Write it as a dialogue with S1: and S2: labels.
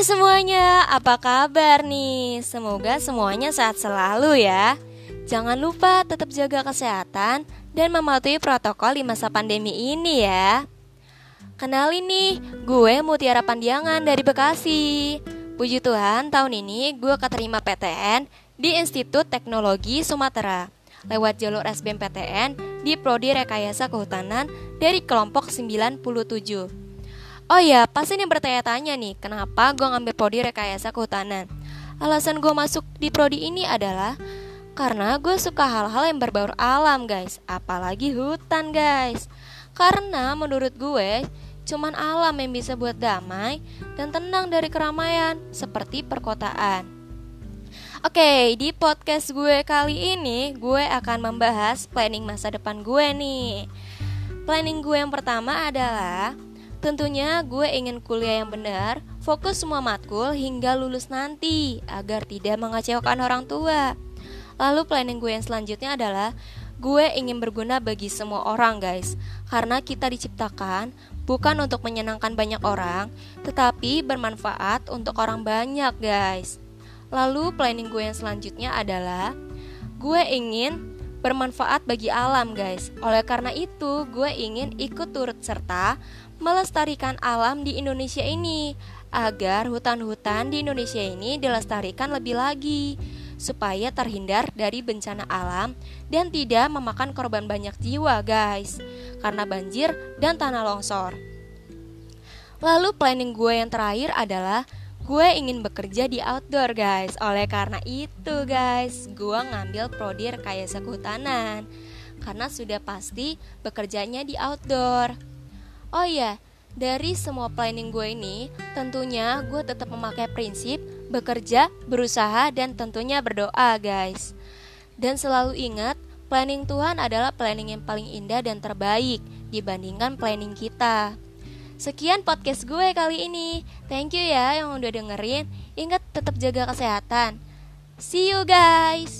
S1: Semuanya, apa kabar nih? Semoga semuanya sehat selalu ya. Jangan lupa tetap jaga kesehatan dan mematuhi protokol di masa pandemi ini ya. Kenalin nih, gue Mutiara Pandiangan dari Bekasi. Puji Tuhan, tahun ini gue keterima PTN di Institut Teknologi Sumatera lewat jalur SBMPTN di Prodi Rekayasa Kehutanan dari kelompok 97. Oh iya, pasti nih bertanya-tanya nih, kenapa gue ngambil prodi rekayasa kehutanan? Alasan gue masuk di prodi ini adalah karena gue suka hal-hal yang berbau alam guys, apalagi hutan guys. Karena menurut gue, cuman alam yang bisa buat damai dan tenang dari keramaian seperti perkotaan. Oke, di podcast gue kali ini gue akan membahas planning masa depan gue nih. Planning gue yang pertama adalah Tentunya gue ingin kuliah yang benar, fokus semua matkul hingga lulus nanti agar tidak mengecewakan orang tua. Lalu planning gue yang selanjutnya adalah gue ingin berguna bagi semua orang guys Karena kita diciptakan bukan untuk menyenangkan banyak orang Tetapi bermanfaat untuk orang banyak guys Lalu planning gue yang selanjutnya adalah Gue ingin bermanfaat bagi alam guys Oleh karena itu gue ingin ikut turut serta melestarikan alam di Indonesia ini agar hutan-hutan di Indonesia ini dilestarikan lebih lagi supaya terhindar dari bencana alam dan tidak memakan korban banyak jiwa guys karena banjir dan tanah longsor. Lalu planning gue yang terakhir adalah gue ingin bekerja di outdoor guys Oleh karena itu guys gue ngambil prodi rekayasa kehutanan Karena sudah pasti bekerjanya di outdoor Oh iya, dari semua planning gue ini, tentunya gue tetap memakai prinsip bekerja, berusaha, dan tentunya berdoa, guys. Dan selalu ingat, planning Tuhan adalah planning yang paling indah dan terbaik dibandingkan planning kita. Sekian podcast gue kali ini. Thank you ya yang udah dengerin. Ingat tetap jaga kesehatan. See you guys.